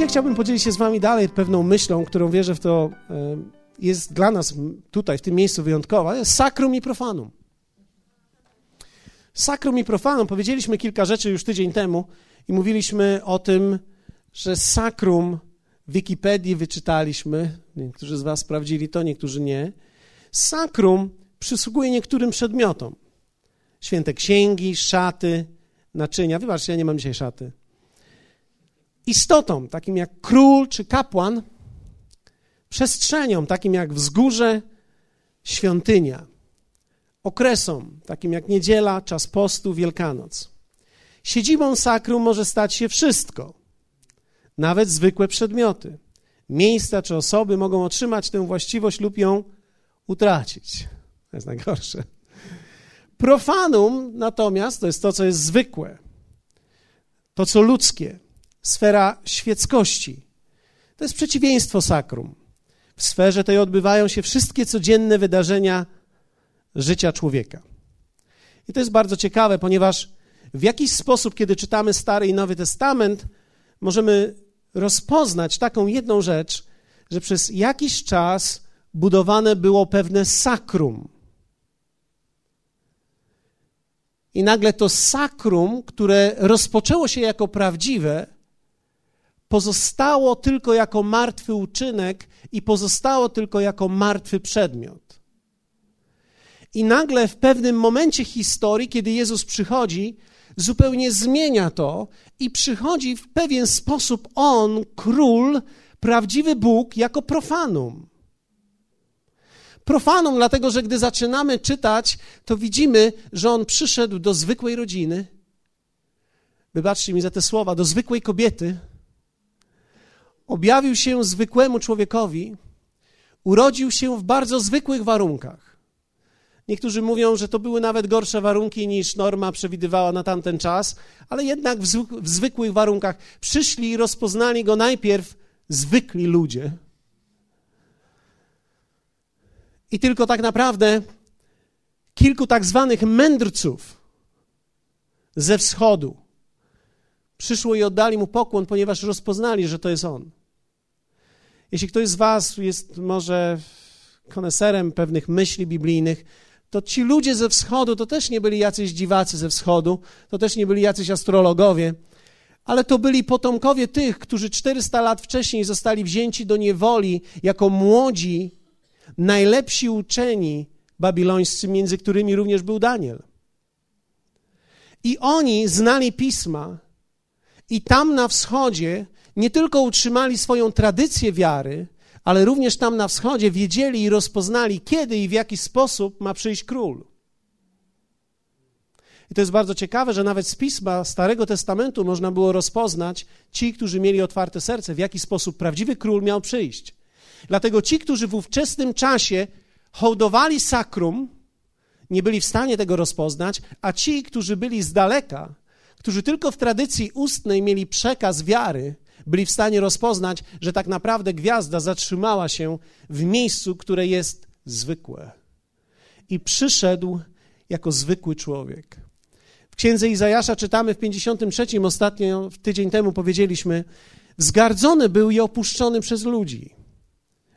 Dzisiaj chciałbym podzielić się z Wami dalej pewną myślą, którą wierzę w to, e, jest dla nas tutaj, w tym miejscu wyjątkowa. Jest sakrum i profanum. Sakrum i profanum. Powiedzieliśmy kilka rzeczy już tydzień temu i mówiliśmy o tym, że sakrum w Wikipedii wyczytaliśmy. Niektórzy z Was sprawdzili to, niektórzy nie. Sakrum przysługuje niektórym przedmiotom. Święte księgi, szaty, naczynia. Wybaczcie, ja nie mam dzisiaj szaty istotą, takim jak król czy kapłan, przestrzenią, takim jak wzgórze, świątynia, okresom, takim jak niedziela, czas postu, Wielkanoc. Siedzibą sakrum może stać się wszystko, nawet zwykłe przedmioty. Miejsca czy osoby mogą otrzymać tę właściwość lub ją utracić. To jest najgorsze. Profanum natomiast to jest to, co jest zwykłe, to, co ludzkie, sfera świeckości. To jest przeciwieństwo sakrum. W sferze tej odbywają się wszystkie codzienne wydarzenia życia człowieka. I to jest bardzo ciekawe, ponieważ w jakiś sposób, kiedy czytamy Stary i Nowy Testament, możemy rozpoznać taką jedną rzecz, że przez jakiś czas budowane było pewne sakrum. I nagle to sakrum, które rozpoczęło się jako prawdziwe, pozostało tylko jako martwy uczynek i pozostało tylko jako martwy przedmiot. I nagle w pewnym momencie historii, kiedy Jezus przychodzi, zupełnie zmienia to i przychodzi w pewien sposób On, król, prawdziwy Bóg, jako profanum. Profanum, dlatego że gdy zaczynamy czytać, to widzimy, że On przyszedł do zwykłej rodziny. Wybaczcie mi za te słowa, do zwykłej kobiety objawił się zwykłemu człowiekowi, urodził się w bardzo zwykłych warunkach. Niektórzy mówią, że to były nawet gorsze warunki niż norma przewidywała na tamten czas, ale jednak w, zwykłych warunkach przyszli i rozpoznali go najpierw zwykli ludzie. I tylko tak naprawdę kilku tak zwanych mędrców ze wschodu przyszło i oddali mu pokłon, ponieważ rozpoznali, że to jest on. Jeśli ktoś z Was jest może koneserem pewnych myśli biblijnych, to ci ludzie ze wschodu to też nie byli jacyś dziwacy ze wschodu, to też nie byli jacyś astrologowie, ale to byli potomkowie tych, którzy 400 lat wcześniej zostali wzięci do niewoli jako młodzi, najlepsi uczeni babilońscy, między którymi również był Daniel. I oni znali pisma, i tam na wschodzie nie tylko utrzymali swoją tradycję wiary, ale również tam na wschodzie wiedzieli i rozpoznali, kiedy i w jaki sposób ma przyjść król. I to jest bardzo ciekawe, że nawet z pisma Starego Testamentu można było rozpoznać ci, którzy mieli otwarte serce, w jaki sposób prawdziwy król miał przyjść. Dlatego ci, którzy w ówczesnym czasie hołdowali sakrum, nie byli w stanie tego rozpoznać, a ci, którzy byli z daleka, którzy tylko w tradycji ustnej mieli przekaz wiary, byli w stanie rozpoznać, że tak naprawdę gwiazda zatrzymała się w miejscu, które jest zwykłe. I przyszedł jako zwykły człowiek. W księdze Izajasza czytamy w 53, ostatnio tydzień temu powiedzieliśmy, wzgardzony był i opuszczony przez ludzi.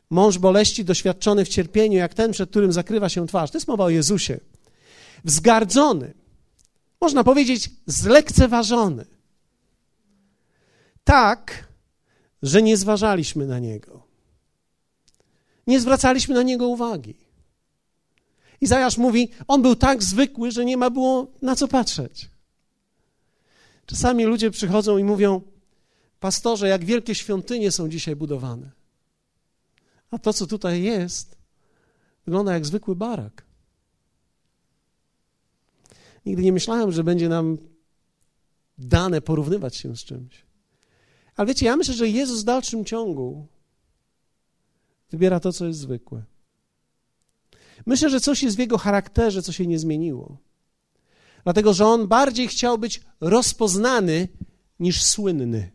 Mąż boleści doświadczony w cierpieniu, jak ten, przed którym zakrywa się twarz. To jest mowa o Jezusie. Wzgardzony. Można powiedzieć zlekceważony tak, że nie zważaliśmy na niego. Nie zwracaliśmy na niego uwagi. Izajasz mówi, on był tak zwykły, że nie ma było na co patrzeć. Czasami ludzie przychodzą i mówią, pastorze, jak wielkie świątynie są dzisiaj budowane. A to, co tutaj jest, wygląda jak zwykły barak. Nigdy nie myślałem, że będzie nam dane porównywać się z czymś. Ale wiecie, ja myślę, że Jezus w dalszym ciągu wybiera to, co jest zwykłe. Myślę, że coś jest w jego charakterze, co się nie zmieniło. Dlatego, że on bardziej chciał być rozpoznany niż słynny.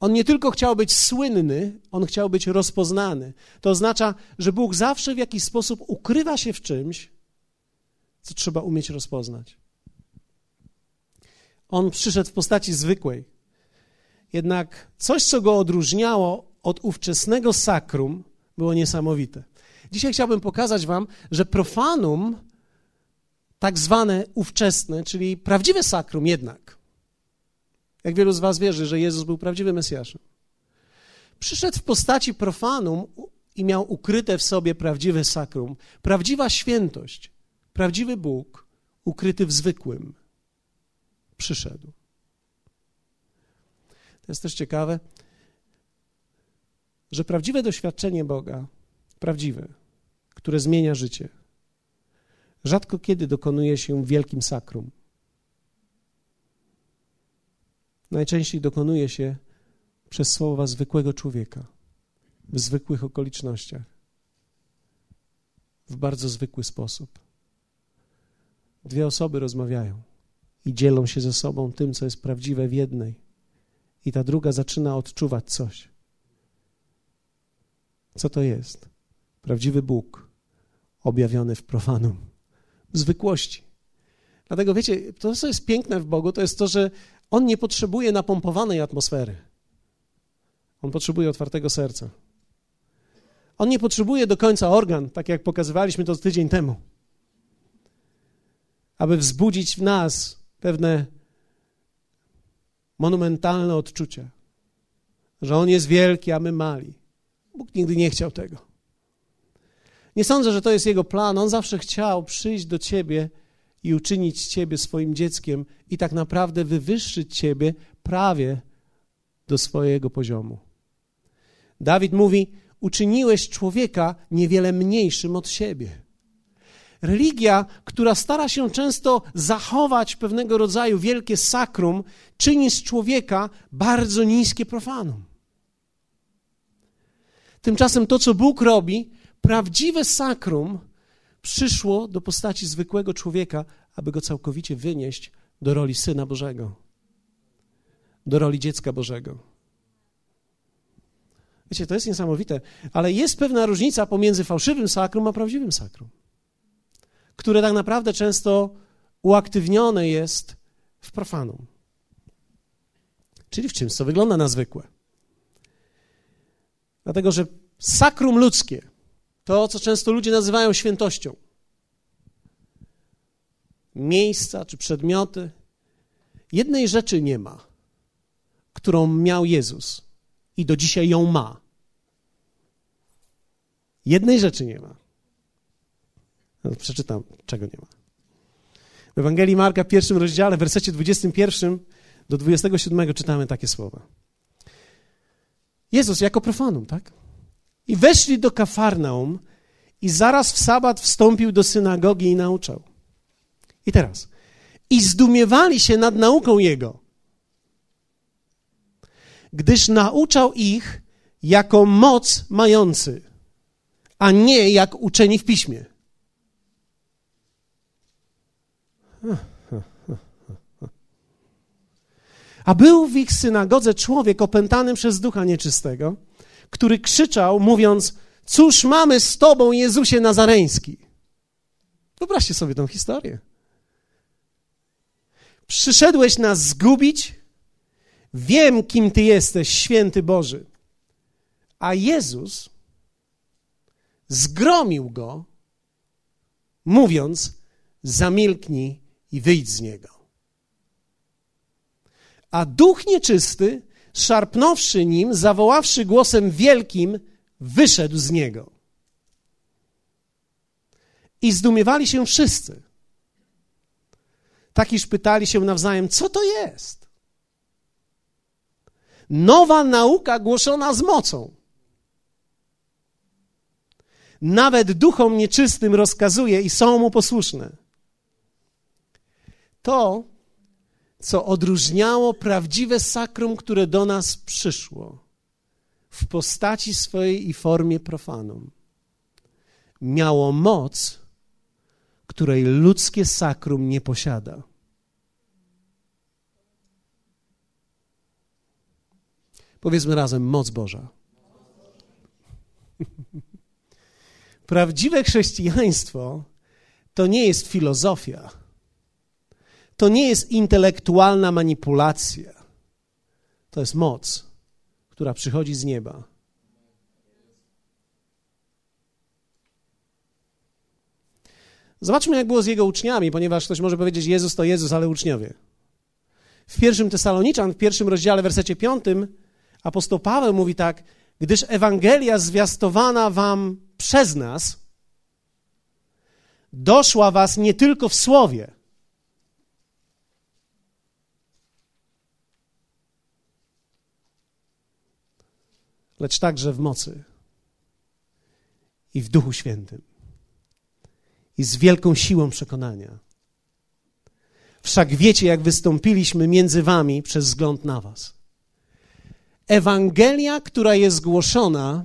On nie tylko chciał być słynny, on chciał być rozpoznany. To oznacza, że Bóg zawsze w jakiś sposób ukrywa się w czymś, co trzeba umieć rozpoznać. On przyszedł w postaci zwykłej. Jednak coś, co go odróżniało od ówczesnego sakrum, było niesamowite. Dzisiaj chciałbym pokazać Wam, że profanum, tak zwane ówczesne, czyli prawdziwe sakrum jednak, jak wielu z Was wierzy, że Jezus był prawdziwym Mesjaszem, przyszedł w postaci profanum i miał ukryte w sobie prawdziwe sakrum, prawdziwa świętość, prawdziwy Bóg ukryty w zwykłym przyszedł. To jest też ciekawe, że prawdziwe doświadczenie Boga, prawdziwe, które zmienia życie, rzadko kiedy dokonuje się w wielkim sakrum. Najczęściej dokonuje się przez słowa zwykłego człowieka, w zwykłych okolicznościach, w bardzo zwykły sposób. Dwie osoby rozmawiają i dzielą się ze sobą tym, co jest prawdziwe w jednej, i ta druga zaczyna odczuwać coś. Co to jest? Prawdziwy Bóg objawiony w profanum, w zwykłości. Dlatego wiecie, to, co jest piękne w Bogu, to jest to, że On nie potrzebuje napompowanej atmosfery. On potrzebuje otwartego serca. On nie potrzebuje do końca organ, tak jak pokazywaliśmy to tydzień temu, aby wzbudzić w nas pewne monumentalne odczucia, że On jest wielki, a my mali. Bóg nigdy nie chciał tego. Nie sądzę, że to jest Jego plan. On zawsze chciał przyjść do Ciebie i uczynić Ciebie swoim dzieckiem i tak naprawdę wywyższyć Ciebie prawie do swojego poziomu. Dawid mówi: Uczyniłeś człowieka niewiele mniejszym od siebie. Religia, która stara się często zachować pewnego rodzaju wielkie sakrum, czyni z człowieka bardzo niskie profanum. Tymczasem to, co Bóg robi, prawdziwe sakrum, przyszło do postaci zwykłego człowieka, aby go całkowicie wynieść do roli Syna Bożego, do roli dziecka Bożego. Wiecie, to jest niesamowite, ale jest pewna różnica pomiędzy fałszywym sakrum a prawdziwym sakrum które tak naprawdę często uaktywnione jest w profanum. Czyli w czymś, co wygląda na zwykłe. Dlatego, że sakrum ludzkie, to co często ludzie nazywają świętością, miejsca czy przedmioty, jednej rzeczy nie ma, którą miał Jezus i do dzisiaj ją ma. Jednej rzeczy nie ma. No, przeczytam, czego nie ma. W Ewangelii Marka w pierwszym rozdziale, w wersecie 21 do 27 czytamy takie słowa. Jezus jako profanum, tak? I weszli do Kafarnaum i zaraz w sabat wstąpił do synagogi i nauczał. I teraz. I zdumiewali się nad nauką Jego, gdyż nauczał ich jako moc mający, a nie jak uczeni w piśmie. A był w ich synagodze człowiek opętany przez ducha nieczystego, który krzyczał, mówiąc: Cóż mamy z tobą, Jezusie Nazareński? Wyobraźcie sobie tą historię. Przyszedłeś nas zgubić? Wiem, kim ty jesteś, święty Boży. A Jezus zgromił go, mówiąc: Zamilknij i wyjdź z niego. A duch nieczysty, szarpnąwszy nim, zawoławszy głosem wielkim, wyszedł z niego. I zdumiewali się wszyscy. Tak iż pytali się nawzajem, co to jest? Nowa nauka głoszona z mocą. Nawet duchom nieczystym rozkazuje i są mu posłuszne to, co odróżniało prawdziwe sakrum, które do nas przyszło w postaci swojej i formie profanum, miało moc, której ludzkie sakrum nie posiada. Powiedzmy razem: moc Boża. Prawdziwe chrześcijaństwo to nie jest filozofia to nie jest intelektualna manipulacja. To jest moc, która przychodzi z nieba. Zobaczmy, jak było z jego uczniami, ponieważ ktoś może powiedzieć, Jezus to Jezus, ale uczniowie. W pierwszym Tesaloniczan, w pierwszym rozdziale, wersecie piątym, apostoł Paweł mówi tak, gdyż Ewangelia zwiastowana wam przez nas doszła was nie tylko w słowie, lecz także w mocy i w Duchu Świętym i z wielką siłą przekonania. Wszak wiecie, jak wystąpiliśmy między wami przez wzgląd na was. Ewangelia, która jest głoszona,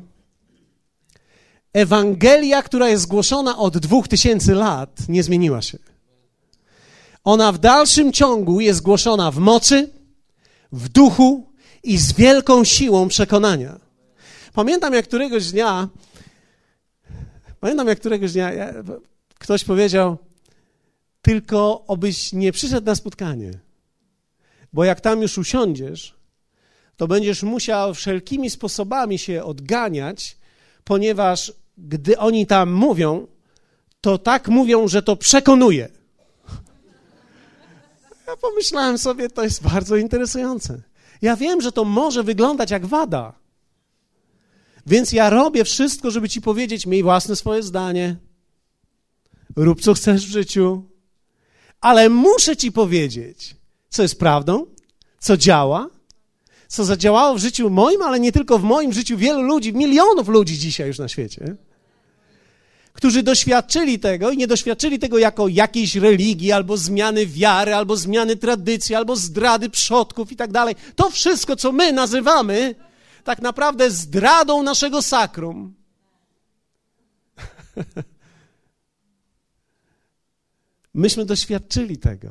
Ewangelia, która jest głoszona od dwóch tysięcy lat, nie zmieniła się. Ona w dalszym ciągu jest głoszona w mocy, w duchu i z wielką siłą przekonania. Pamiętam, jak któregoś dnia, pamiętam, jak któregoś dnia ja, ktoś powiedział, tylko obyś nie przyszedł na spotkanie, bo jak tam już usiądziesz, to będziesz musiał wszelkimi sposobami się odganiać, ponieważ gdy oni tam mówią, to tak mówią, że to przekonuje. Ja pomyślałem sobie, to jest bardzo interesujące. Ja wiem, że to może wyglądać jak wada. Więc ja robię wszystko, żeby ci powiedzieć, miej własne swoje zdanie, rób co chcesz w życiu, ale muszę ci powiedzieć, co jest prawdą, co działa, co zadziałało w życiu moim, ale nie tylko w moim życiu wielu ludzi, milionów ludzi dzisiaj już na świecie, którzy doświadczyli tego i nie doświadczyli tego jako jakiejś religii, albo zmiany wiary, albo zmiany tradycji, albo zdrady przodków i tak dalej. To wszystko, co my nazywamy tak naprawdę zdradą naszego sakrum. Myśmy doświadczyli tego.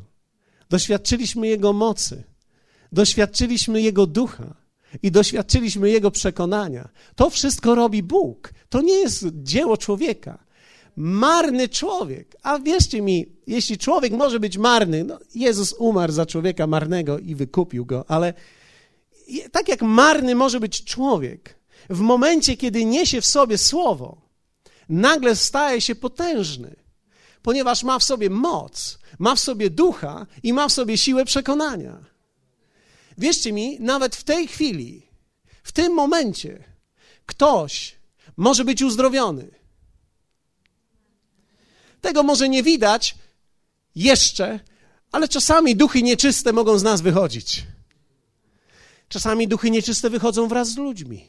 Doświadczyliśmy Jego mocy. Doświadczyliśmy Jego ducha i doświadczyliśmy Jego przekonania. To wszystko robi Bóg. To nie jest dzieło człowieka. Marny człowiek. A wierzcie mi, jeśli człowiek może być marny, no Jezus umarł za człowieka marnego i wykupił go, ale tak jak marny może być człowiek, w momencie, kiedy niesie w sobie słowo, nagle staje się potężny, ponieważ ma w sobie moc, ma w sobie ducha i ma w sobie siłę przekonania. Wierzcie mi, nawet w tej chwili, w tym momencie, ktoś może być uzdrowiony. Tego może nie widać jeszcze, ale czasami duchy nieczyste mogą z nas wychodzić. Czasami duchy nieczyste wychodzą wraz z ludźmi.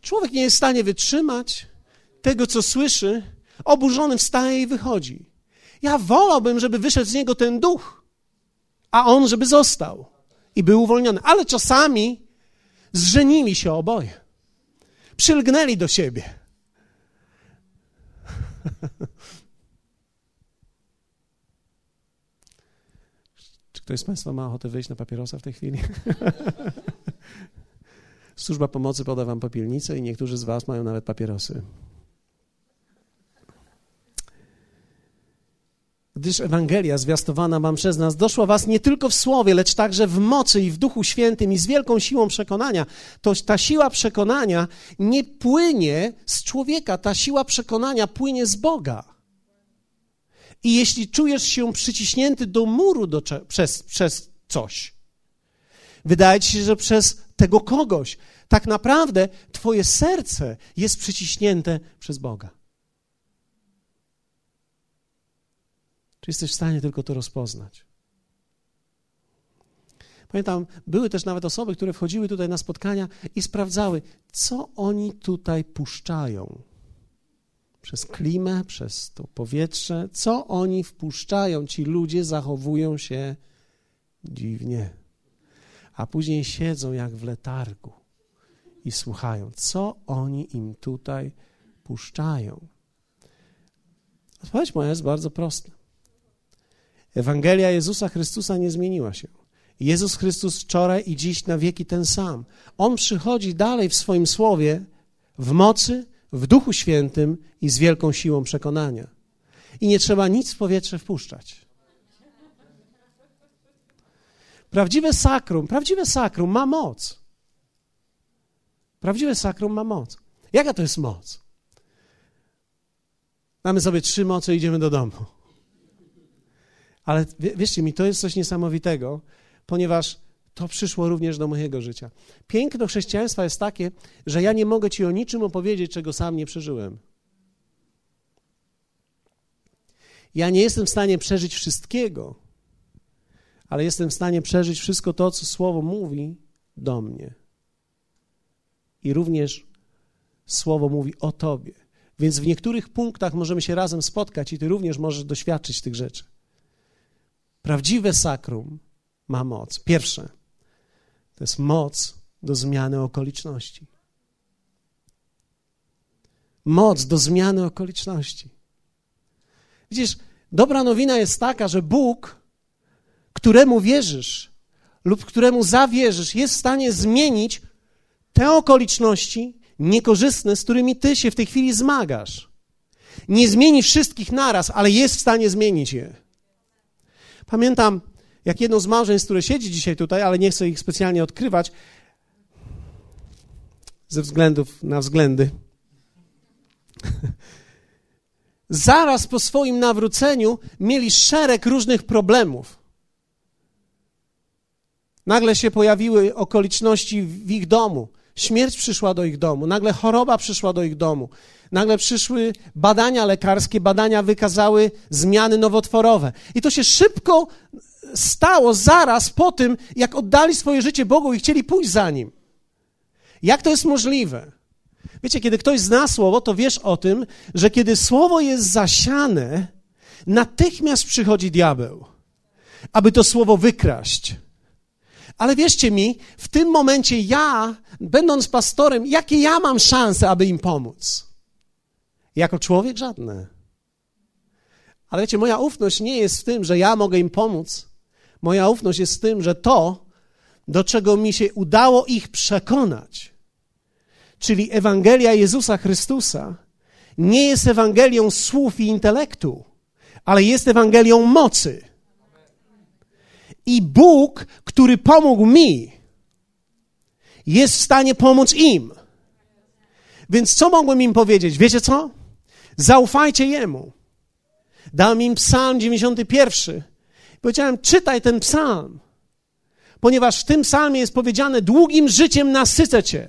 Człowiek nie jest w stanie wytrzymać tego, co słyszy, oburzony wstaje i wychodzi. Ja wolałbym, żeby wyszedł z niego ten duch, a on, żeby został i był uwolniony. Ale czasami zżenili się oboje. Przylgnęli do siebie. ktoś z Państwa ma ochotę wyjść na papierosa w tej chwili? Służba pomocy poda Wam popielnicę i niektórzy z Was mają nawet papierosy. gdyż Ewangelia zwiastowana wam przez nas doszła was nie tylko w słowie, lecz także w mocy i w Duchu Świętym i z wielką siłą przekonania. To ta siła przekonania nie płynie z człowieka, ta siła przekonania płynie z Boga. I jeśli czujesz się przyciśnięty do muru do, przez, przez coś, wydaje ci się, że przez tego kogoś, tak naprawdę twoje serce jest przyciśnięte przez Boga. Czy jesteś w stanie tylko to rozpoznać? Pamiętam, były też nawet osoby, które wchodziły tutaj na spotkania i sprawdzały, co oni tutaj puszczają. Przez klimę, przez to powietrze, co oni wpuszczają. Ci ludzie zachowują się dziwnie, a później siedzą jak w letargu i słuchają, co oni im tutaj puszczają. Odpowiedź moja jest bardzo prosta. Ewangelia Jezusa Chrystusa nie zmieniła się. Jezus Chrystus wczoraj i dziś na wieki ten sam. On przychodzi dalej w swoim słowie w mocy, w Duchu Świętym i z wielką siłą przekonania. i nie trzeba nic w powietrze wpuszczać. Prawdziwe sakrum, prawdziwe sakrum ma moc. Prawdziwe sakrum ma moc. Jaka to jest moc? Mamy sobie trzy moce i idziemy do domu. Ale wierzcie mi, to jest coś niesamowitego, ponieważ to przyszło również do mojego życia. Piękno chrześcijaństwa jest takie, że ja nie mogę ci o niczym opowiedzieć, czego sam nie przeżyłem. Ja nie jestem w stanie przeżyć wszystkiego, ale jestem w stanie przeżyć wszystko to, co Słowo mówi do mnie. I również Słowo mówi o Tobie. Więc w niektórych punktach możemy się razem spotkać i Ty również możesz doświadczyć tych rzeczy. Prawdziwe sakrum ma moc. Pierwsze, to jest moc do zmiany okoliczności. Moc do zmiany okoliczności. Widzisz, dobra nowina jest taka, że Bóg, któremu wierzysz lub któremu zawierzysz, jest w stanie zmienić te okoliczności niekorzystne, z którymi ty się w tej chwili zmagasz. Nie zmieni wszystkich naraz, ale jest w stanie zmienić je. Pamiętam, jak jedno z małżeństw, które siedzi dzisiaj tutaj, ale nie chcę ich specjalnie odkrywać, ze względów na względy. Zaraz po swoim nawróceniu mieli szereg różnych problemów. Nagle się pojawiły okoliczności w ich domu. Śmierć przyszła do ich domu, nagle choroba przyszła do ich domu, nagle przyszły badania lekarskie, badania wykazały zmiany nowotworowe. I to się szybko stało zaraz po tym, jak oddali swoje życie Bogu i chcieli pójść za nim. Jak to jest możliwe? Wiecie, kiedy ktoś zna słowo, to wiesz o tym, że kiedy słowo jest zasiane, natychmiast przychodzi diabeł, aby to słowo wykraść. Ale wierzcie mi, w tym momencie ja, będąc pastorem, jakie ja mam szanse, aby im pomóc? Jako człowiek żadne. Ale wiecie, moja ufność nie jest w tym, że ja mogę im pomóc. Moja ufność jest w tym, że to, do czego mi się udało ich przekonać, czyli Ewangelia Jezusa Chrystusa, nie jest Ewangelią słów i intelektu, ale jest Ewangelią mocy. I Bóg, który pomógł mi, jest w stanie pomóc im. Więc co mogłem im powiedzieć? Wiecie co? Zaufajcie Jemu. Dałem im psalm 91. Powiedziałem, czytaj ten psalm, ponieważ w tym psalmie jest powiedziane, długim życiem nasycę cię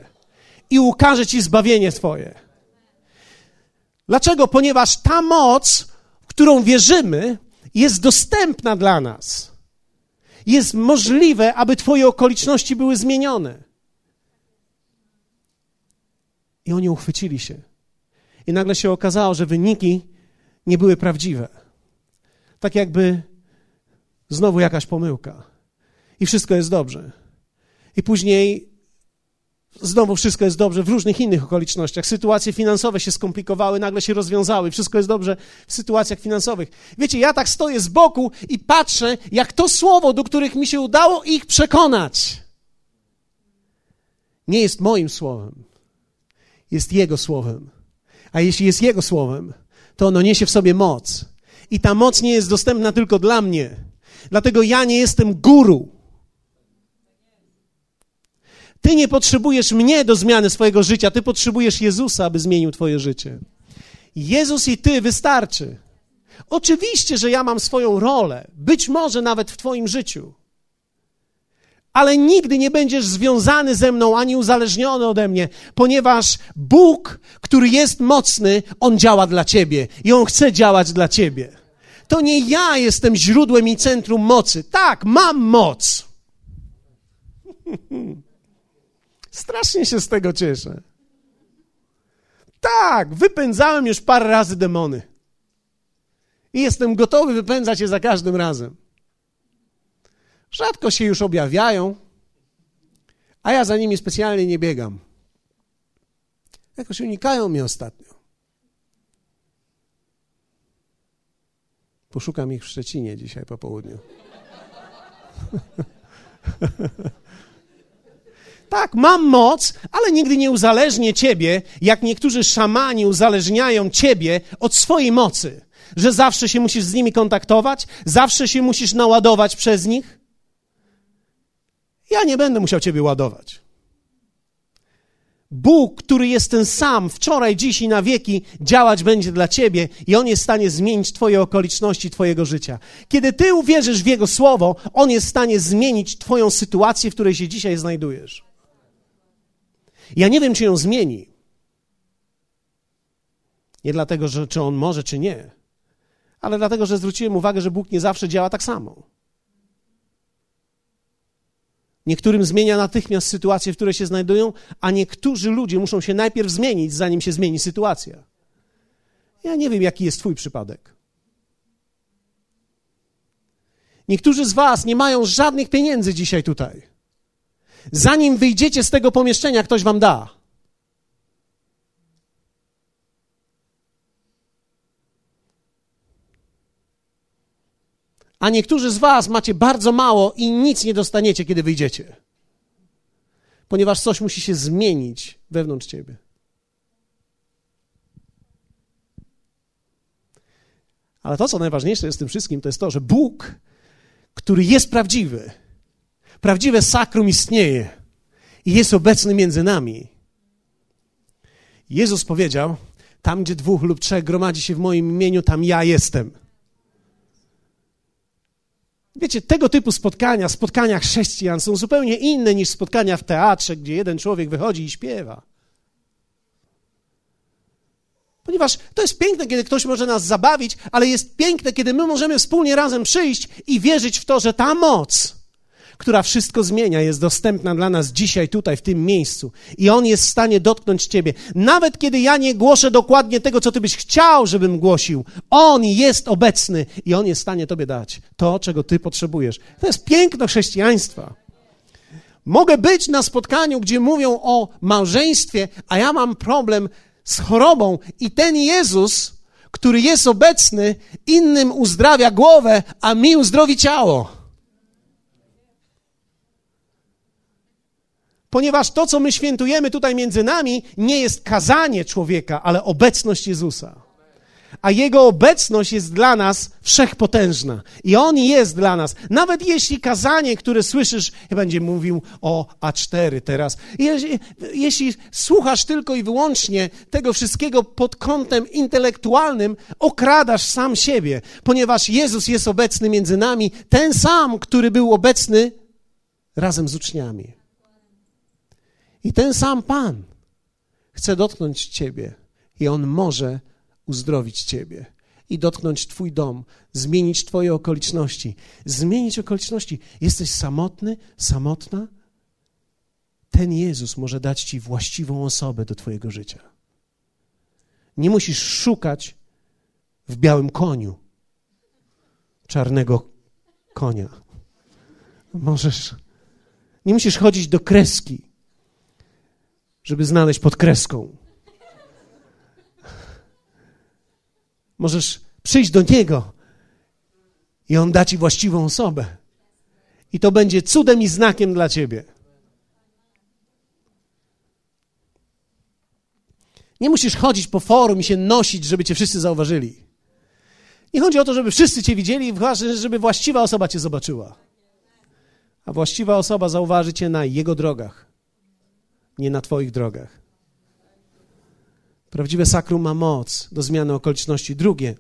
i ukaże ci zbawienie twoje. Dlaczego? Ponieważ ta moc, w którą wierzymy, jest dostępna dla nas jest możliwe, aby Twoje okoliczności były zmienione. I oni uchwycili się. I nagle się okazało, że wyniki nie były prawdziwe. Tak jakby znowu jakaś pomyłka. I wszystko jest dobrze. I później znowu wszystko jest dobrze w różnych innych okolicznościach. Sytuacje finansowe się skomplikowały, nagle się rozwiązały, wszystko jest dobrze w sytuacjach finansowych. Wiecie, ja tak stoję z boku i patrzę, jak to słowo, do których mi się udało ich przekonać, nie jest moim słowem, jest Jego słowem. A jeśli jest Jego słowem, to ono niesie w sobie moc. I ta moc nie jest dostępna tylko dla mnie. Dlatego ja nie jestem guru. Ty nie potrzebujesz mnie do zmiany swojego życia, ty potrzebujesz Jezusa, aby zmienił twoje życie. Jezus i ty wystarczy. Oczywiście, że ja mam swoją rolę, być może nawet w twoim życiu. Ale nigdy nie będziesz związany ze mną ani uzależniony ode mnie, ponieważ Bóg, który jest mocny, on działa dla ciebie i on chce działać dla ciebie. To nie ja jestem źródłem i centrum mocy. Tak, mam moc. Strasznie się z tego cieszę. Tak, wypędzałem już parę razy demony. I jestem gotowy wypędzać je za każdym razem. Rzadko się już objawiają, a ja za nimi specjalnie nie biegam. Jakoś unikają mnie ostatnio. Poszukam ich w Szczecinie dzisiaj po południu. Tak, mam moc, ale nigdy nie uzależnię ciebie, jak niektórzy szamani uzależniają ciebie od swojej mocy. że zawsze się musisz z nimi kontaktować, zawsze się musisz naładować przez nich? Ja nie będę musiał ciebie ładować. Bóg, który jest ten sam, wczoraj, dziś i na wieki, działać będzie dla ciebie i On jest w stanie zmienić Twoje okoliczności, Twojego życia. Kiedy Ty uwierzysz w Jego słowo, On jest w stanie zmienić Twoją sytuację, w której się dzisiaj znajdujesz. Ja nie wiem, czy ją zmieni. Nie dlatego, że czy On może, czy nie, ale dlatego, że zwróciłem uwagę, że Bóg nie zawsze działa tak samo. Niektórym zmienia natychmiast sytuację, w której się znajdują, a niektórzy ludzie muszą się najpierw zmienić, zanim się zmieni sytuacja. Ja nie wiem, jaki jest Twój przypadek. Niektórzy z Was nie mają żadnych pieniędzy dzisiaj tutaj. Zanim wyjdziecie z tego pomieszczenia, ktoś Wam da. A niektórzy z Was macie bardzo mało i nic nie dostaniecie, kiedy wyjdziecie. Ponieważ coś musi się zmienić wewnątrz Ciebie. Ale to, co najważniejsze jest w tym wszystkim, to jest to, że Bóg, który jest prawdziwy, prawdziwe sakrum istnieje i jest obecny między nami. Jezus powiedział: Tam, gdzie dwóch lub trzech gromadzi się w moim imieniu, tam ja jestem. Wiecie, tego typu spotkania, spotkania chrześcijan są zupełnie inne niż spotkania w teatrze, gdzie jeden człowiek wychodzi i śpiewa. Ponieważ to jest piękne, kiedy ktoś może nas zabawić, ale jest piękne, kiedy my możemy wspólnie razem przyjść i wierzyć w to, że ta moc, która wszystko zmienia, jest dostępna dla nas dzisiaj, tutaj, w tym miejscu. I On jest w stanie dotknąć Ciebie. Nawet kiedy ja nie głoszę dokładnie tego, co Ty byś chciał, żebym głosił, On jest obecny i On jest w stanie Tobie dać to, czego Ty potrzebujesz. To jest piękno chrześcijaństwa. Mogę być na spotkaniu, gdzie mówią o małżeństwie, a ja mam problem z chorobą i ten Jezus, który jest obecny, innym uzdrawia głowę, a mi uzdrowi ciało. Ponieważ to, co my świętujemy tutaj między nami, nie jest kazanie człowieka, ale obecność Jezusa. A Jego obecność jest dla nas wszechpotężna. I On jest dla nas. Nawet jeśli kazanie, które słyszysz, będzie mówił o A4 teraz, jeśli, jeśli słuchasz tylko i wyłącznie tego wszystkiego pod kątem intelektualnym, okradasz sam siebie, ponieważ Jezus jest obecny między nami, ten sam, który był obecny razem z uczniami. I ten sam Pan chce dotknąć Ciebie i On może uzdrowić Ciebie i dotknąć Twój dom, zmienić Twoje okoliczności. Zmienić okoliczności. Jesteś samotny, samotna? Ten Jezus może dać Ci właściwą osobę do Twojego życia. Nie musisz szukać w białym koniu czarnego konia. Możesz. Nie musisz chodzić do kreski żeby znaleźć pod kreską. Możesz przyjść do Niego i On da Ci właściwą osobę. I to będzie cudem i znakiem dla Ciebie. Nie musisz chodzić po forum i się nosić, żeby Cię wszyscy zauważyli. Nie chodzi o to, żeby wszyscy Cię widzieli, żeby właściwa osoba Cię zobaczyła. A właściwa osoba zauważy Cię na Jego drogach nie na Twoich drogach. Prawdziwe sakrum ma moc do zmiany okoliczności. Drugie,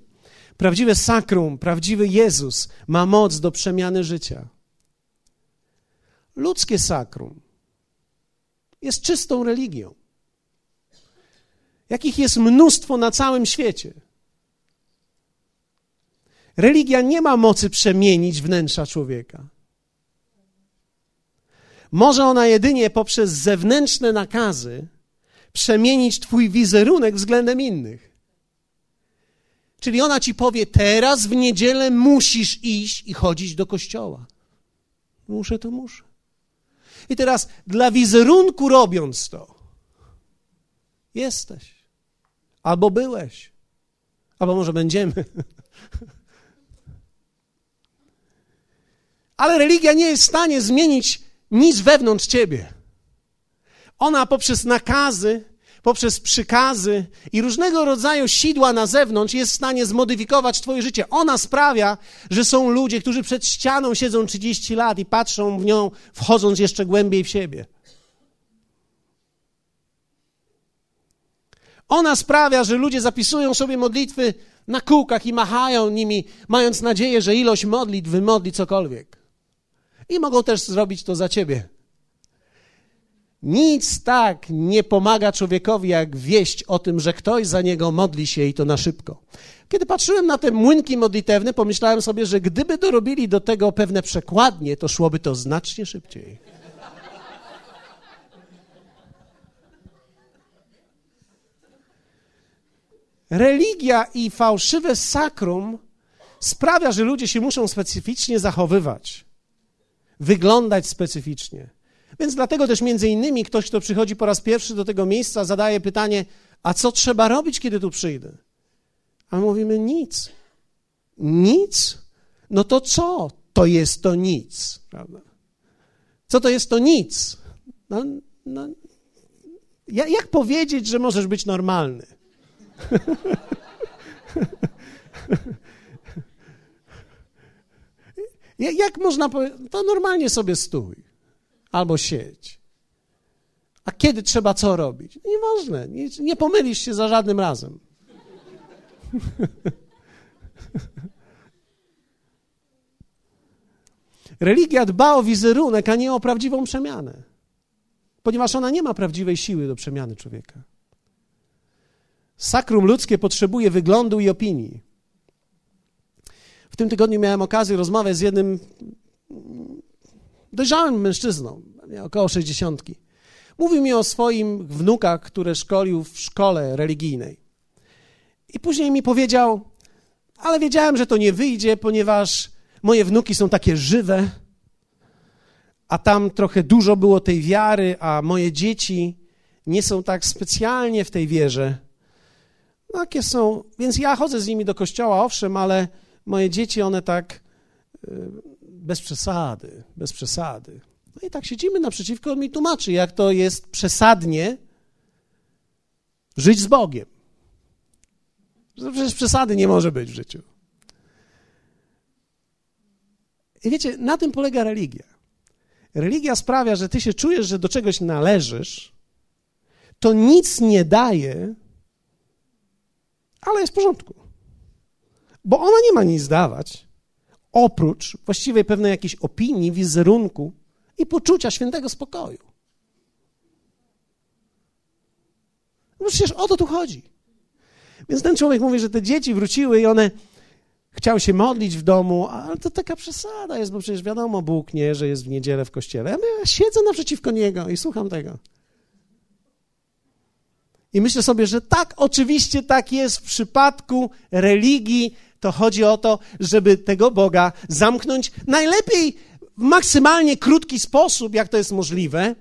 prawdziwe sakrum, prawdziwy Jezus ma moc do przemiany życia. Ludzkie sakrum jest czystą religią, jakich jest mnóstwo na całym świecie. Religia nie ma mocy przemienić wnętrza człowieka. Może ona jedynie poprzez zewnętrzne nakazy przemienić Twój wizerunek względem innych. Czyli ona ci powie: Teraz w niedzielę musisz iść i chodzić do kościoła. Muszę, to muszę. I teraz dla wizerunku robiąc to, jesteś. Albo byłeś. Albo może będziemy. Ale religia nie jest w stanie zmienić nic wewnątrz ciebie. Ona poprzez nakazy, poprzez przykazy i różnego rodzaju sidła na zewnątrz jest w stanie zmodyfikować Twoje życie. Ona sprawia, że są ludzie, którzy przed ścianą siedzą 30 lat i patrzą w nią, wchodząc jeszcze głębiej w siebie. Ona sprawia, że ludzie zapisują sobie modlitwy na kółkach i machają nimi, mając nadzieję, że ilość modlitw wymodli cokolwiek. I mogą też zrobić to za ciebie. Nic tak nie pomaga człowiekowi, jak wieść o tym, że ktoś za niego modli się i to na szybko. Kiedy patrzyłem na te młynki modlitewne, pomyślałem sobie, że gdyby dorobili do tego pewne przekładnie, to szłoby to znacznie szybciej. Religia i fałszywe sakrum sprawia, że ludzie się muszą specyficznie zachowywać, wyglądać specyficznie. Więc dlatego też między innymi ktoś, kto przychodzi po raz pierwszy do tego miejsca, zadaje pytanie, a co trzeba robić, kiedy tu przyjdę? A my mówimy nic. Nic? No to co to jest to nic? Prawda? Co to jest to nic? No, no, jak powiedzieć, że możesz być normalny? Jak można powiedzieć? To normalnie sobie stój albo siedź. A kiedy trzeba co robić? Nieważne, nie, nie pomylisz się za żadnym razem. Religia dba o wizerunek, a nie o prawdziwą przemianę, ponieważ ona nie ma prawdziwej siły do przemiany człowieka. Sakrum ludzkie potrzebuje wyglądu i opinii. W tym tygodniu miałem okazję rozmawiać z jednym dojrzałym mężczyzną, około sześćdziesiątki. Mówił mi o swoim wnukach, które szkolił w szkole religijnej. I później mi powiedział, ale wiedziałem, że to nie wyjdzie, ponieważ moje wnuki są takie żywe, a tam trochę dużo było tej wiary, a moje dzieci nie są tak specjalnie w tej wierze. No, jakie są, więc ja chodzę z nimi do kościoła, owszem, ale moje dzieci, one tak y, bez przesady, bez przesady. No i tak siedzimy naprzeciwko, on mi tłumaczy, jak to jest przesadnie żyć z Bogiem. Że przecież przesady nie może być w życiu. I wiecie, na tym polega religia. Religia sprawia, że ty się czujesz, że do czegoś należysz, to nic nie daje, ale jest w porządku. Bo ona nie ma nic dawać, oprócz właściwej pewnej jakiejś opinii, wizerunku i poczucia świętego spokoju. No przecież o to tu chodzi. Więc ten człowiek mówi, że te dzieci wróciły i one chciały się modlić w domu, ale to taka przesada jest, bo przecież wiadomo, Bóg nie, że jest w niedzielę w kościele. Ja siedzę naprzeciwko niego i słucham tego. I myślę sobie, że tak, oczywiście tak jest w przypadku religii. To chodzi o to, żeby tego Boga zamknąć najlepiej w maksymalnie krótki sposób, jak to jest możliwe.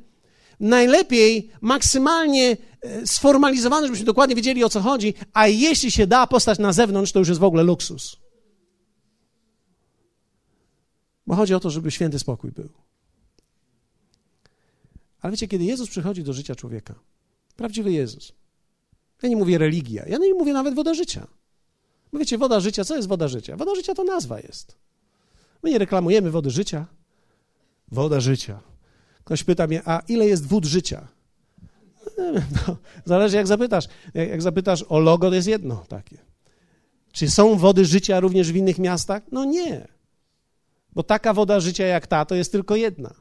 Najlepiej maksymalnie e, sformalizowany, żebyśmy dokładnie wiedzieli o co chodzi, a jeśli się da postać na zewnątrz, to już jest w ogóle luksus. Bo chodzi o to, żeby święty spokój był. Ale wiecie, kiedy Jezus przychodzi do życia człowieka, prawdziwy Jezus, ja nie mówię religia, ja nie mówię nawet woda życia. Bo wiecie, woda życia, co jest woda życia? Woda życia to nazwa jest. My nie reklamujemy wody życia. Woda życia. Ktoś pyta mnie, a ile jest wód życia? No, zależy jak zapytasz. Jak, zapytasz o logo, to jest jedno takie. Czy są wody życia również w innych miastach? No nie. Bo taka woda życia jak ta, to jest tylko jedna.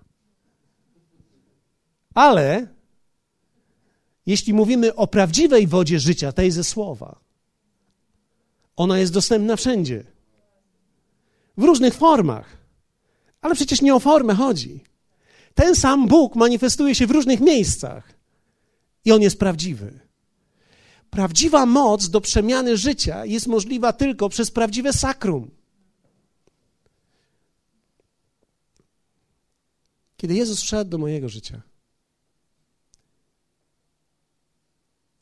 Ale jeśli mówimy o prawdziwej wodzie życia, tej ze słowa, ona jest dostępna wszędzie. W różnych formach. Ale przecież nie o formę chodzi. Ten sam Bóg manifestuje się w różnych miejscach i on jest prawdziwy. Prawdziwa moc do przemiany życia jest możliwa tylko przez prawdziwe sakrum. Kiedy Jezus wszedł do mojego życia,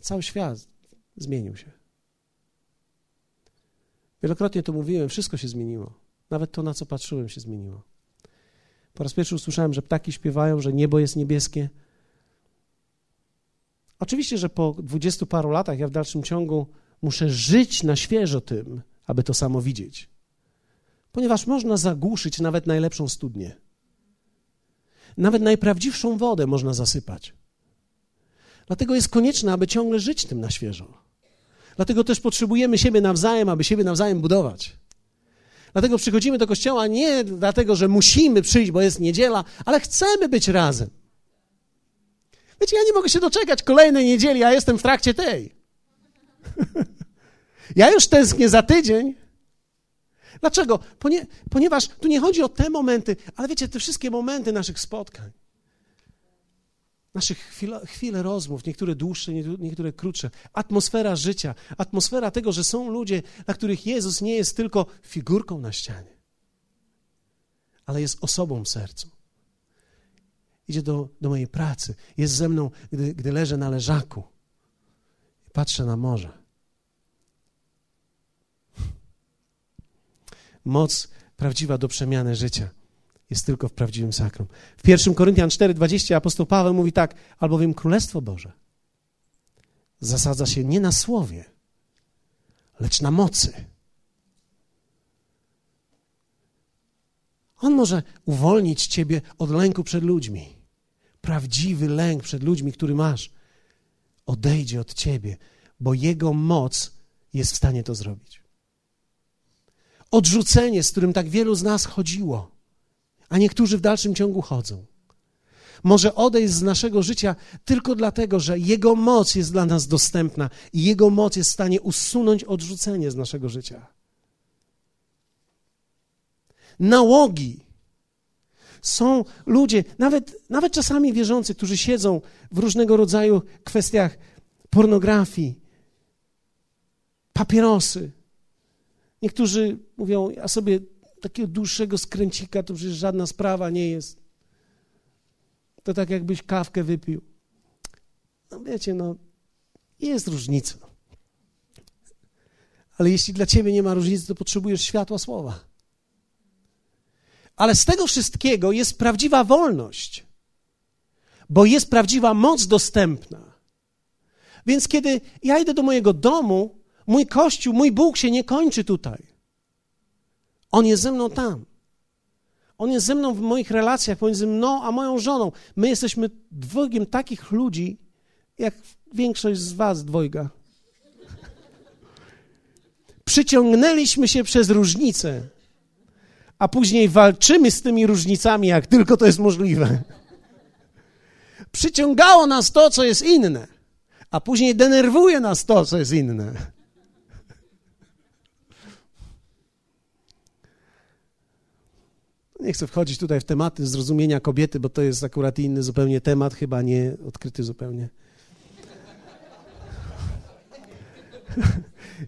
Cały świat zmienił się. Wielokrotnie to mówiłem, wszystko się zmieniło. Nawet to, na co patrzyłem, się zmieniło. Po raz pierwszy usłyszałem, że ptaki śpiewają, że niebo jest niebieskie. Oczywiście, że po dwudziestu paru latach ja w dalszym ciągu muszę żyć na świeżo tym, aby to samo widzieć. Ponieważ można zagłuszyć nawet najlepszą studnię. Nawet najprawdziwszą wodę można zasypać. Dlatego jest konieczne, aby ciągle żyć tym na świeżo. Dlatego też potrzebujemy siebie nawzajem, aby siebie nawzajem budować. Dlatego przychodzimy do kościoła nie dlatego, że musimy przyjść, bo jest niedziela, ale chcemy być razem. Wiecie, ja nie mogę się doczekać kolejnej niedzieli, a jestem w trakcie tej. ja już tęsknię za tydzień. Dlaczego? Ponie, ponieważ tu nie chodzi o te momenty, ale wiecie, te wszystkie momenty naszych spotkań, naszych chwil, chwile rozmów, niektóre dłuższe, niektóre krótsze, atmosfera życia, atmosfera tego, że są ludzie, dla których Jezus nie jest tylko figurką na ścianie, ale jest osobą w sercu. Idzie do, do mojej pracy, jest ze mną, gdy, gdy leżę na leżaku i patrzę na morze. Moc prawdziwa do przemiany życia jest tylko w prawdziwym sakrum. W 1 Koryntian 4:20 apostoł Paweł mówi tak: albowiem Królestwo Boże zasadza się nie na słowie, lecz na mocy. On może uwolnić ciebie od lęku przed ludźmi. Prawdziwy lęk przed ludźmi, który masz, odejdzie od ciebie, bo Jego moc jest w stanie to zrobić. Odrzucenie, z którym tak wielu z nas chodziło, a niektórzy w dalszym ciągu chodzą, może odejść z naszego życia tylko dlatego, że Jego moc jest dla nas dostępna i Jego moc jest w stanie usunąć odrzucenie z naszego życia. Nałogi. Są ludzie, nawet, nawet czasami wierzący, którzy siedzą w różnego rodzaju kwestiach pornografii, papierosy. Niektórzy mówią, ja sobie takiego dłuższego skręcika to przecież żadna sprawa nie jest. To tak jakbyś kawkę wypił. No wiecie, no jest różnica. Ale jeśli dla ciebie nie ma różnicy, to potrzebujesz światła słowa. Ale z tego wszystkiego jest prawdziwa wolność, bo jest prawdziwa moc dostępna. Więc kiedy ja idę do mojego domu, mój kościół, mój Bóg się nie kończy tutaj. On jest ze mną tam. On jest ze mną w moich relacjach pomiędzy mną a moją żoną. My jesteśmy dwojgiem takich ludzi, jak większość z was dwojga. Przyciągnęliśmy się przez różnice, a później walczymy z tymi różnicami, jak tylko to jest możliwe. Przyciągało nas to, co jest inne, a później denerwuje nas to, co jest inne. Nie chcę wchodzić tutaj w tematy zrozumienia kobiety, bo to jest akurat inny zupełnie temat, chyba nie odkryty zupełnie.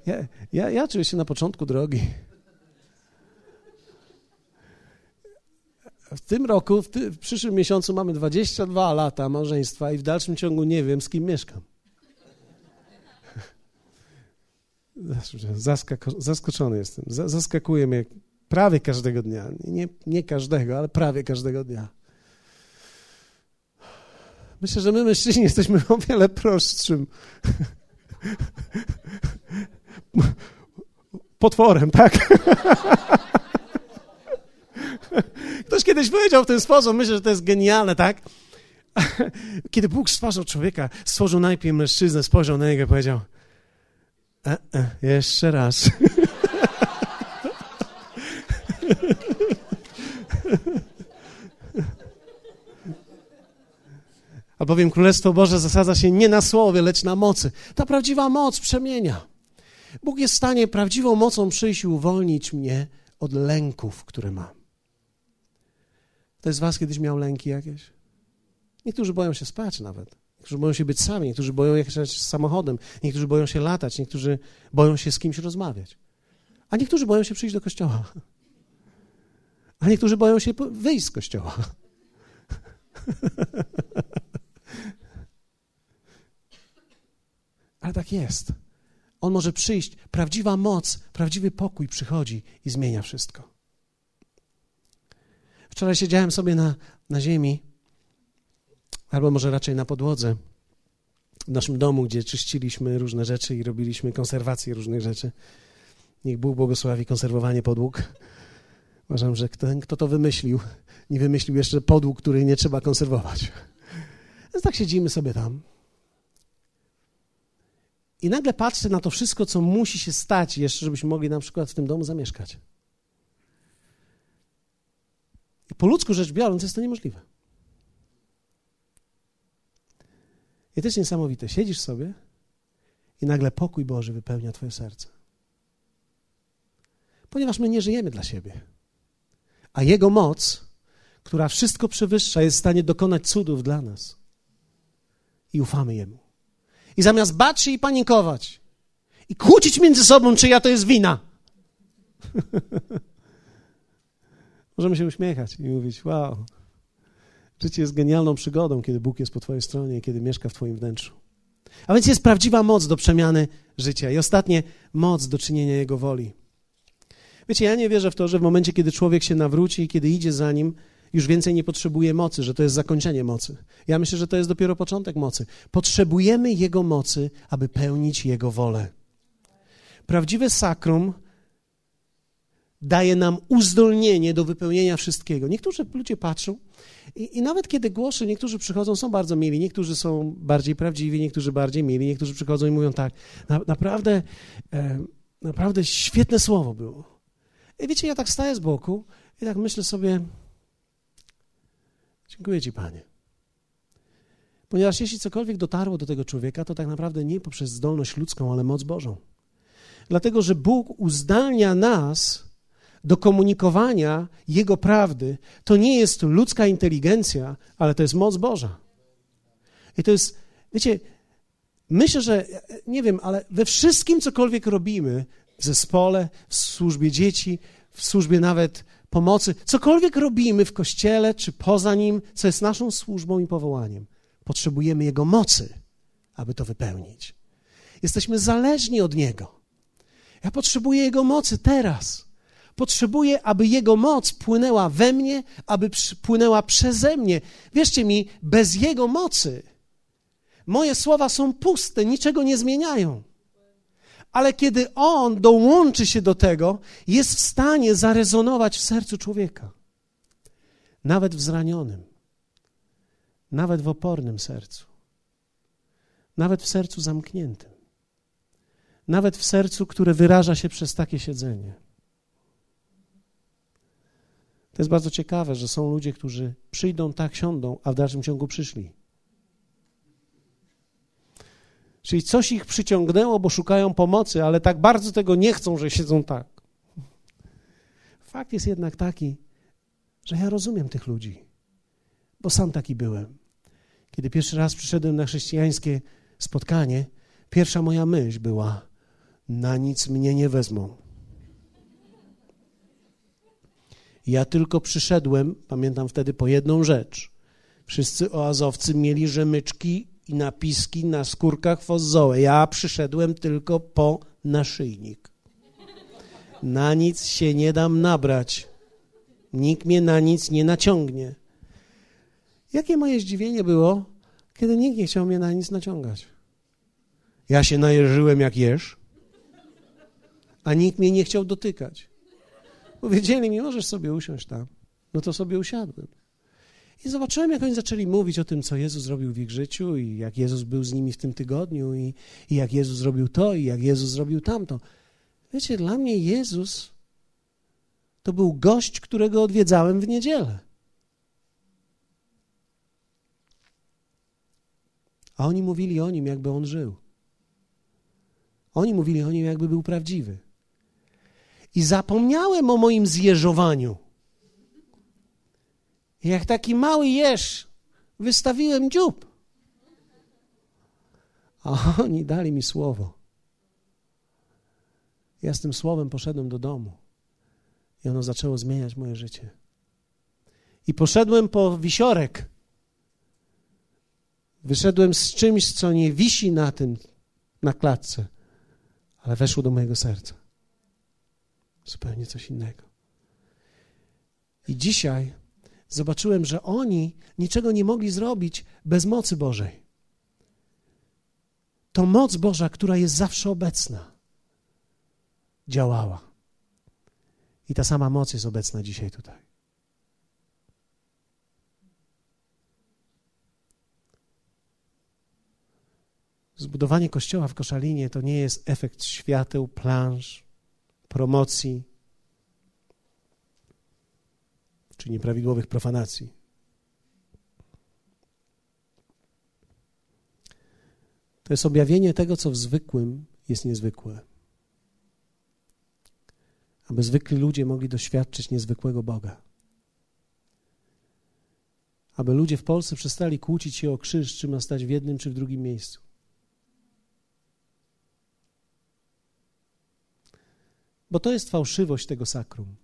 Ja, ja, ja czuję się na początku drogi. W tym roku, w, ty, w przyszłym miesiącu mamy 22 lata małżeństwa i w dalszym ciągu nie wiem, z kim mieszkam. Zaskoczony jestem. Zaskakuje mnie Prawie każdego dnia. Nie, nie każdego, ale prawie każdego dnia. Myślę, że my mężczyźni jesteśmy o wiele prostszym potworem, tak? Ktoś kiedyś powiedział w ten sposób, myślę, że to jest genialne, tak? Kiedy Bóg stworzył człowieka, stworzył najpierw mężczyznę, spojrzał na niego i powiedział: e, e, Jeszcze raz. Albowiem Królestwo Boże zasadza się nie na słowie, lecz na mocy. Ta prawdziwa moc przemienia. Bóg jest w stanie prawdziwą mocą przyjść i uwolnić mnie od lęków, które mam. Ktoś z Was kiedyś miał lęki jakieś? Niektórzy boją się spać nawet. Niektórzy boją się być sami, niektórzy boją jechać samochodem, niektórzy boją się latać, niektórzy boją się z kimś rozmawiać. A niektórzy boją się przyjść do kościoła. A niektórzy boją się wyjść z kościoła. Ale tak jest. On może przyjść, prawdziwa moc, prawdziwy pokój przychodzi i zmienia wszystko. Wczoraj siedziałem sobie na, na ziemi, albo może raczej na podłodze, w naszym domu, gdzie czyściliśmy różne rzeczy i robiliśmy konserwację różnych rzeczy. Niech Bóg błogosławi konserwowanie podłóg. Uważam, że ten, kto to wymyślił, nie wymyślił jeszcze podłóg, który nie trzeba konserwować. Więc tak siedzimy sobie tam. I nagle patrzę na to wszystko, co musi się stać jeszcze, żebyśmy mogli na przykład w tym domu zamieszkać. I po ludzku rzecz biorąc jest to niemożliwe. I jest niesamowite. Siedzisz sobie i nagle pokój Boży wypełnia Twoje serce. Ponieważ my nie żyjemy dla siebie, a Jego moc, która wszystko przewyższa, jest w stanie dokonać cudów dla nas. I ufamy Jemu. I zamiast bać się i panikować, i kłócić między sobą, czyja to jest wina, możemy się uśmiechać i mówić: Wow, Życie jest genialną przygodą, kiedy Bóg jest po Twojej stronie i kiedy mieszka w Twoim wnętrzu. A więc jest prawdziwa moc do przemiany życia i ostatnie moc do czynienia Jego woli. Wiecie, ja nie wierzę w to, że w momencie, kiedy człowiek się nawróci i kiedy idzie za nim, już więcej nie potrzebuje mocy, że to jest zakończenie mocy. Ja myślę, że to jest dopiero początek mocy. Potrzebujemy Jego mocy, aby pełnić Jego wolę. Prawdziwe sakrum daje nam uzdolnienie do wypełnienia wszystkiego. Niektórzy ludzie patrzą i, i, nawet kiedy głoszę, niektórzy przychodzą, są bardzo mili, niektórzy są bardziej prawdziwi, niektórzy bardziej mili, niektórzy przychodzą i mówią tak, na, naprawdę, e, naprawdę świetne słowo było. I wiecie, ja tak staję z boku i tak myślę sobie, dziękuję Ci, Panie. Ponieważ jeśli cokolwiek dotarło do tego człowieka, to tak naprawdę nie poprzez zdolność ludzką, ale moc Bożą. Dlatego, że Bóg uzdalnia nas do komunikowania Jego prawdy, to nie jest ludzka inteligencja, ale to jest moc Boża. I to jest, wiecie, myślę, że, nie wiem, ale we wszystkim, cokolwiek robimy, w zespole, w służbie dzieci, w służbie nawet pomocy, cokolwiek robimy w kościele czy poza nim, co jest naszą służbą i powołaniem, potrzebujemy Jego mocy, aby to wypełnić. Jesteśmy zależni od Niego. Ja potrzebuję Jego mocy teraz. Potrzebuję, aby Jego moc płynęła we mnie, aby płynęła przeze mnie. Wierzcie mi, bez Jego mocy moje słowa są puste, niczego nie zmieniają. Ale kiedy On dołączy się do tego, jest w stanie zarezonować w sercu człowieka. Nawet w zranionym, nawet w opornym sercu, nawet w sercu zamkniętym, nawet w sercu, które wyraża się przez takie siedzenie. To jest bardzo ciekawe, że są ludzie, którzy przyjdą, tak siądą, a w dalszym ciągu przyszli. Czyli coś ich przyciągnęło, bo szukają pomocy, ale tak bardzo tego nie chcą, że siedzą tak. Fakt jest jednak taki, że ja rozumiem tych ludzi, bo sam taki byłem. Kiedy pierwszy raz przyszedłem na chrześcijańskie spotkanie, pierwsza moja myśl była: na nic mnie nie wezmą. Ja tylko przyszedłem, pamiętam wtedy, po jedną rzecz. Wszyscy oazowcy mieli rzemyczki i napiski na skórkach fozzołe. Ja przyszedłem tylko po naszyjnik. Na nic się nie dam nabrać. Nikt mnie na nic nie naciągnie. Jakie moje zdziwienie było, kiedy nikt nie chciał mnie na nic naciągać. Ja się najeżyłem jak jesz, a nikt mnie nie chciał dotykać. Powiedzieli mi, możesz sobie usiąść tam. No to sobie usiadłem. I zobaczyłem, jak oni zaczęli mówić o tym, co Jezus zrobił w ich życiu i jak Jezus był z nimi w tym tygodniu i, i jak Jezus zrobił to i jak Jezus zrobił tamto. Wiecie, dla mnie Jezus to był gość, którego odwiedzałem w niedzielę. A oni mówili o nim, jakby on żył. Oni mówili o nim, jakby był prawdziwy i zapomniałem o moim zjeżowaniu. Jak taki mały jeż, wystawiłem dziób. A oni dali mi słowo. Ja z tym słowem poszedłem do domu i ono zaczęło zmieniać moje życie. I poszedłem po wisiorek. Wyszedłem z czymś, co nie wisi na tym, na klatce, ale weszło do mojego serca zupełnie coś innego. I dzisiaj zobaczyłem, że oni niczego nie mogli zrobić bez mocy Bożej. to moc Boża, która jest zawsze obecna, działała. I ta sama moc jest obecna dzisiaj tutaj. Zbudowanie kościoła w Koszalinie to nie jest efekt świateł, planż, promocji czy nieprawidłowych profanacji. To jest objawienie tego, co w zwykłym jest niezwykłe. Aby zwykli ludzie mogli doświadczyć niezwykłego Boga. Aby ludzie w Polsce przestali kłócić się o krzyż, czy ma stać w jednym, czy w drugim miejscu. Bo to jest fałszywość tego sakrum.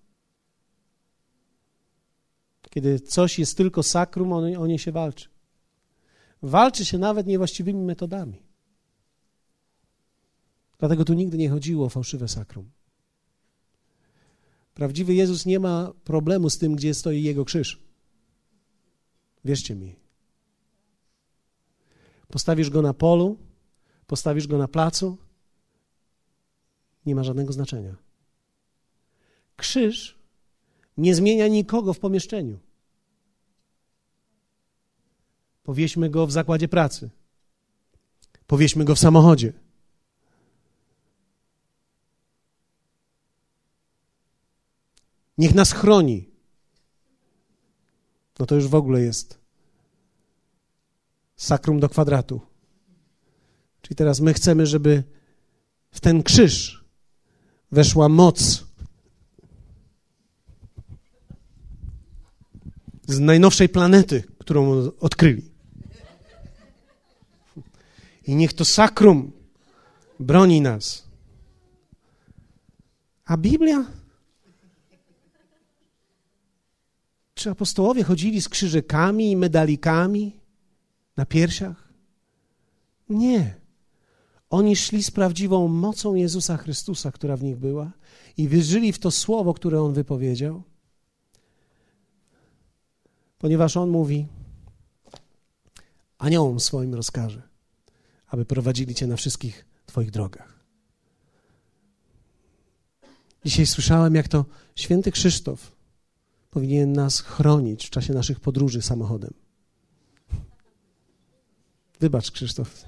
Kiedy coś jest tylko sakrum, o, o nie się walczy. Walczy się nawet niewłaściwymi metodami. Dlatego tu nigdy nie chodziło o fałszywe sakrum. Prawdziwy Jezus nie ma problemu z tym, gdzie stoi Jego krzyż. Wierzcie mi. Postawisz go na polu, postawisz go na placu, nie ma żadnego znaczenia. Krzyż nie zmienia nikogo w pomieszczeniu. Powieśmy go w zakładzie pracy. Powieśmy go w samochodzie. Niech nas chroni. No to już w ogóle jest sakrum do kwadratu. Czyli teraz my chcemy, żeby w ten krzyż weszła moc z najnowszej planety, którą odkryli. I niech to sakrum broni nas. A Biblia? Czy apostołowie chodzili z krzyżykami i medalikami na piersiach? Nie. Oni szli z prawdziwą mocą Jezusa Chrystusa, która w nich była, i wierzyli w to słowo, które on wypowiedział ponieważ On mówi, aniołom swoim rozkaże, aby prowadzili Cię na wszystkich Twoich drogach. Dzisiaj słyszałem, jak to święty Krzysztof powinien nas chronić w czasie naszych podróży samochodem. Wybacz, Krzysztof.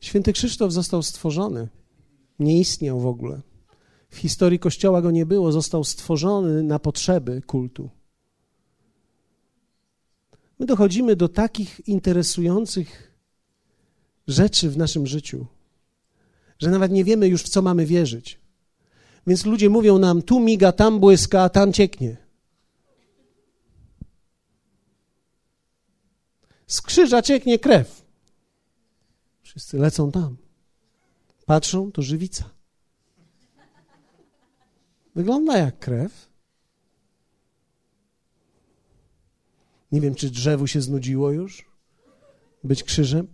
Święty Krzysztof został stworzony. Nie istniał w ogóle. W historii Kościoła go nie było, został stworzony na potrzeby kultu. My dochodzimy do takich interesujących rzeczy w naszym życiu, że nawet nie wiemy już, w co mamy wierzyć. Więc ludzie mówią nam, tu miga, tam błyska, a tam cieknie. Z krzyża cieknie krew. Wszyscy lecą tam. Patrzą, to żywica. Wygląda jak krew. Nie wiem, czy drzewu się znudziło już być krzyżem,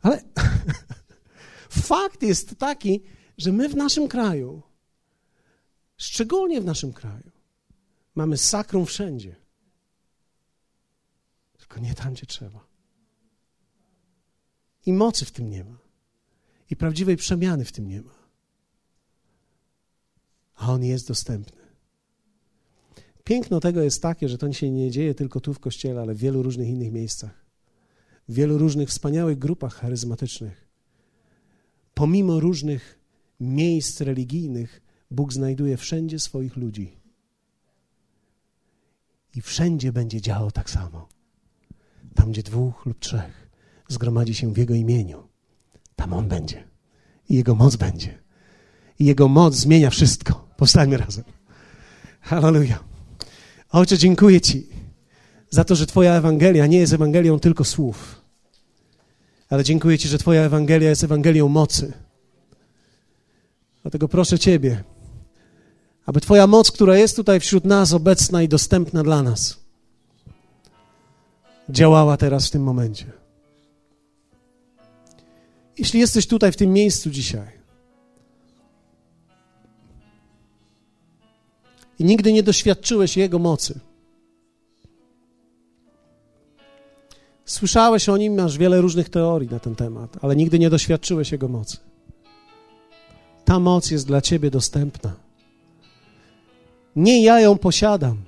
ale fakt jest taki, że my w naszym kraju, szczególnie w naszym kraju, mamy sakrum wszędzie. Tylko nie tam, gdzie trzeba. I mocy w tym nie ma. I prawdziwej przemiany w tym nie ma a on jest dostępny. Piękno tego jest takie, że to się nie dzieje tylko tu w kościele, ale w wielu różnych innych miejscach. W wielu różnych wspaniałych grupach charyzmatycznych. Pomimo różnych miejsc religijnych, Bóg znajduje wszędzie swoich ludzi. I wszędzie będzie działał tak samo. Tam, gdzie dwóch lub trzech zgromadzi się w Jego imieniu, tam On będzie. I Jego moc będzie. I Jego moc zmienia wszystko. Powstańmy razem. Hallelujah. Ojcze, dziękuję Ci za to, że Twoja Ewangelia nie jest Ewangelią tylko słów, ale dziękuję Ci, że Twoja Ewangelia jest Ewangelią mocy. Dlatego proszę Ciebie, aby Twoja moc, która jest tutaj wśród nas, obecna i dostępna dla nas, działała teraz w tym momencie. Jeśli jesteś tutaj w tym miejscu dzisiaj, i nigdy nie doświadczyłeś Jego mocy. Słyszałeś o nim, masz wiele różnych teorii na ten temat, ale nigdy nie doświadczyłeś jego mocy. Ta moc jest dla ciebie dostępna. Nie ja ją posiadam.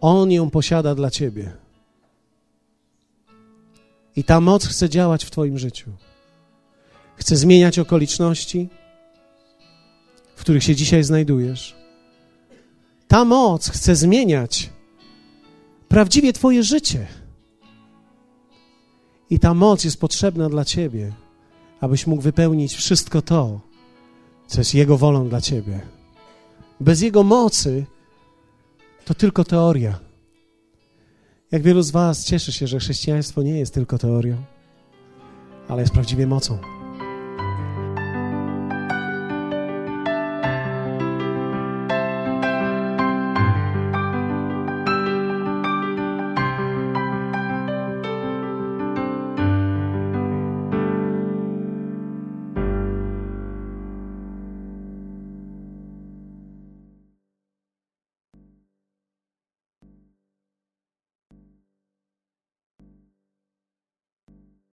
On ją posiada dla ciebie. I ta moc chce działać w Twoim życiu. Chce zmieniać okoliczności, których się dzisiaj znajdujesz. Ta moc chce zmieniać prawdziwie Twoje życie. I ta moc jest potrzebna dla Ciebie, abyś mógł wypełnić wszystko to, co jest Jego wolą dla Ciebie. Bez Jego mocy to tylko teoria. Jak wielu z Was cieszy się, że chrześcijaństwo nie jest tylko teorią, ale jest prawdziwie mocą.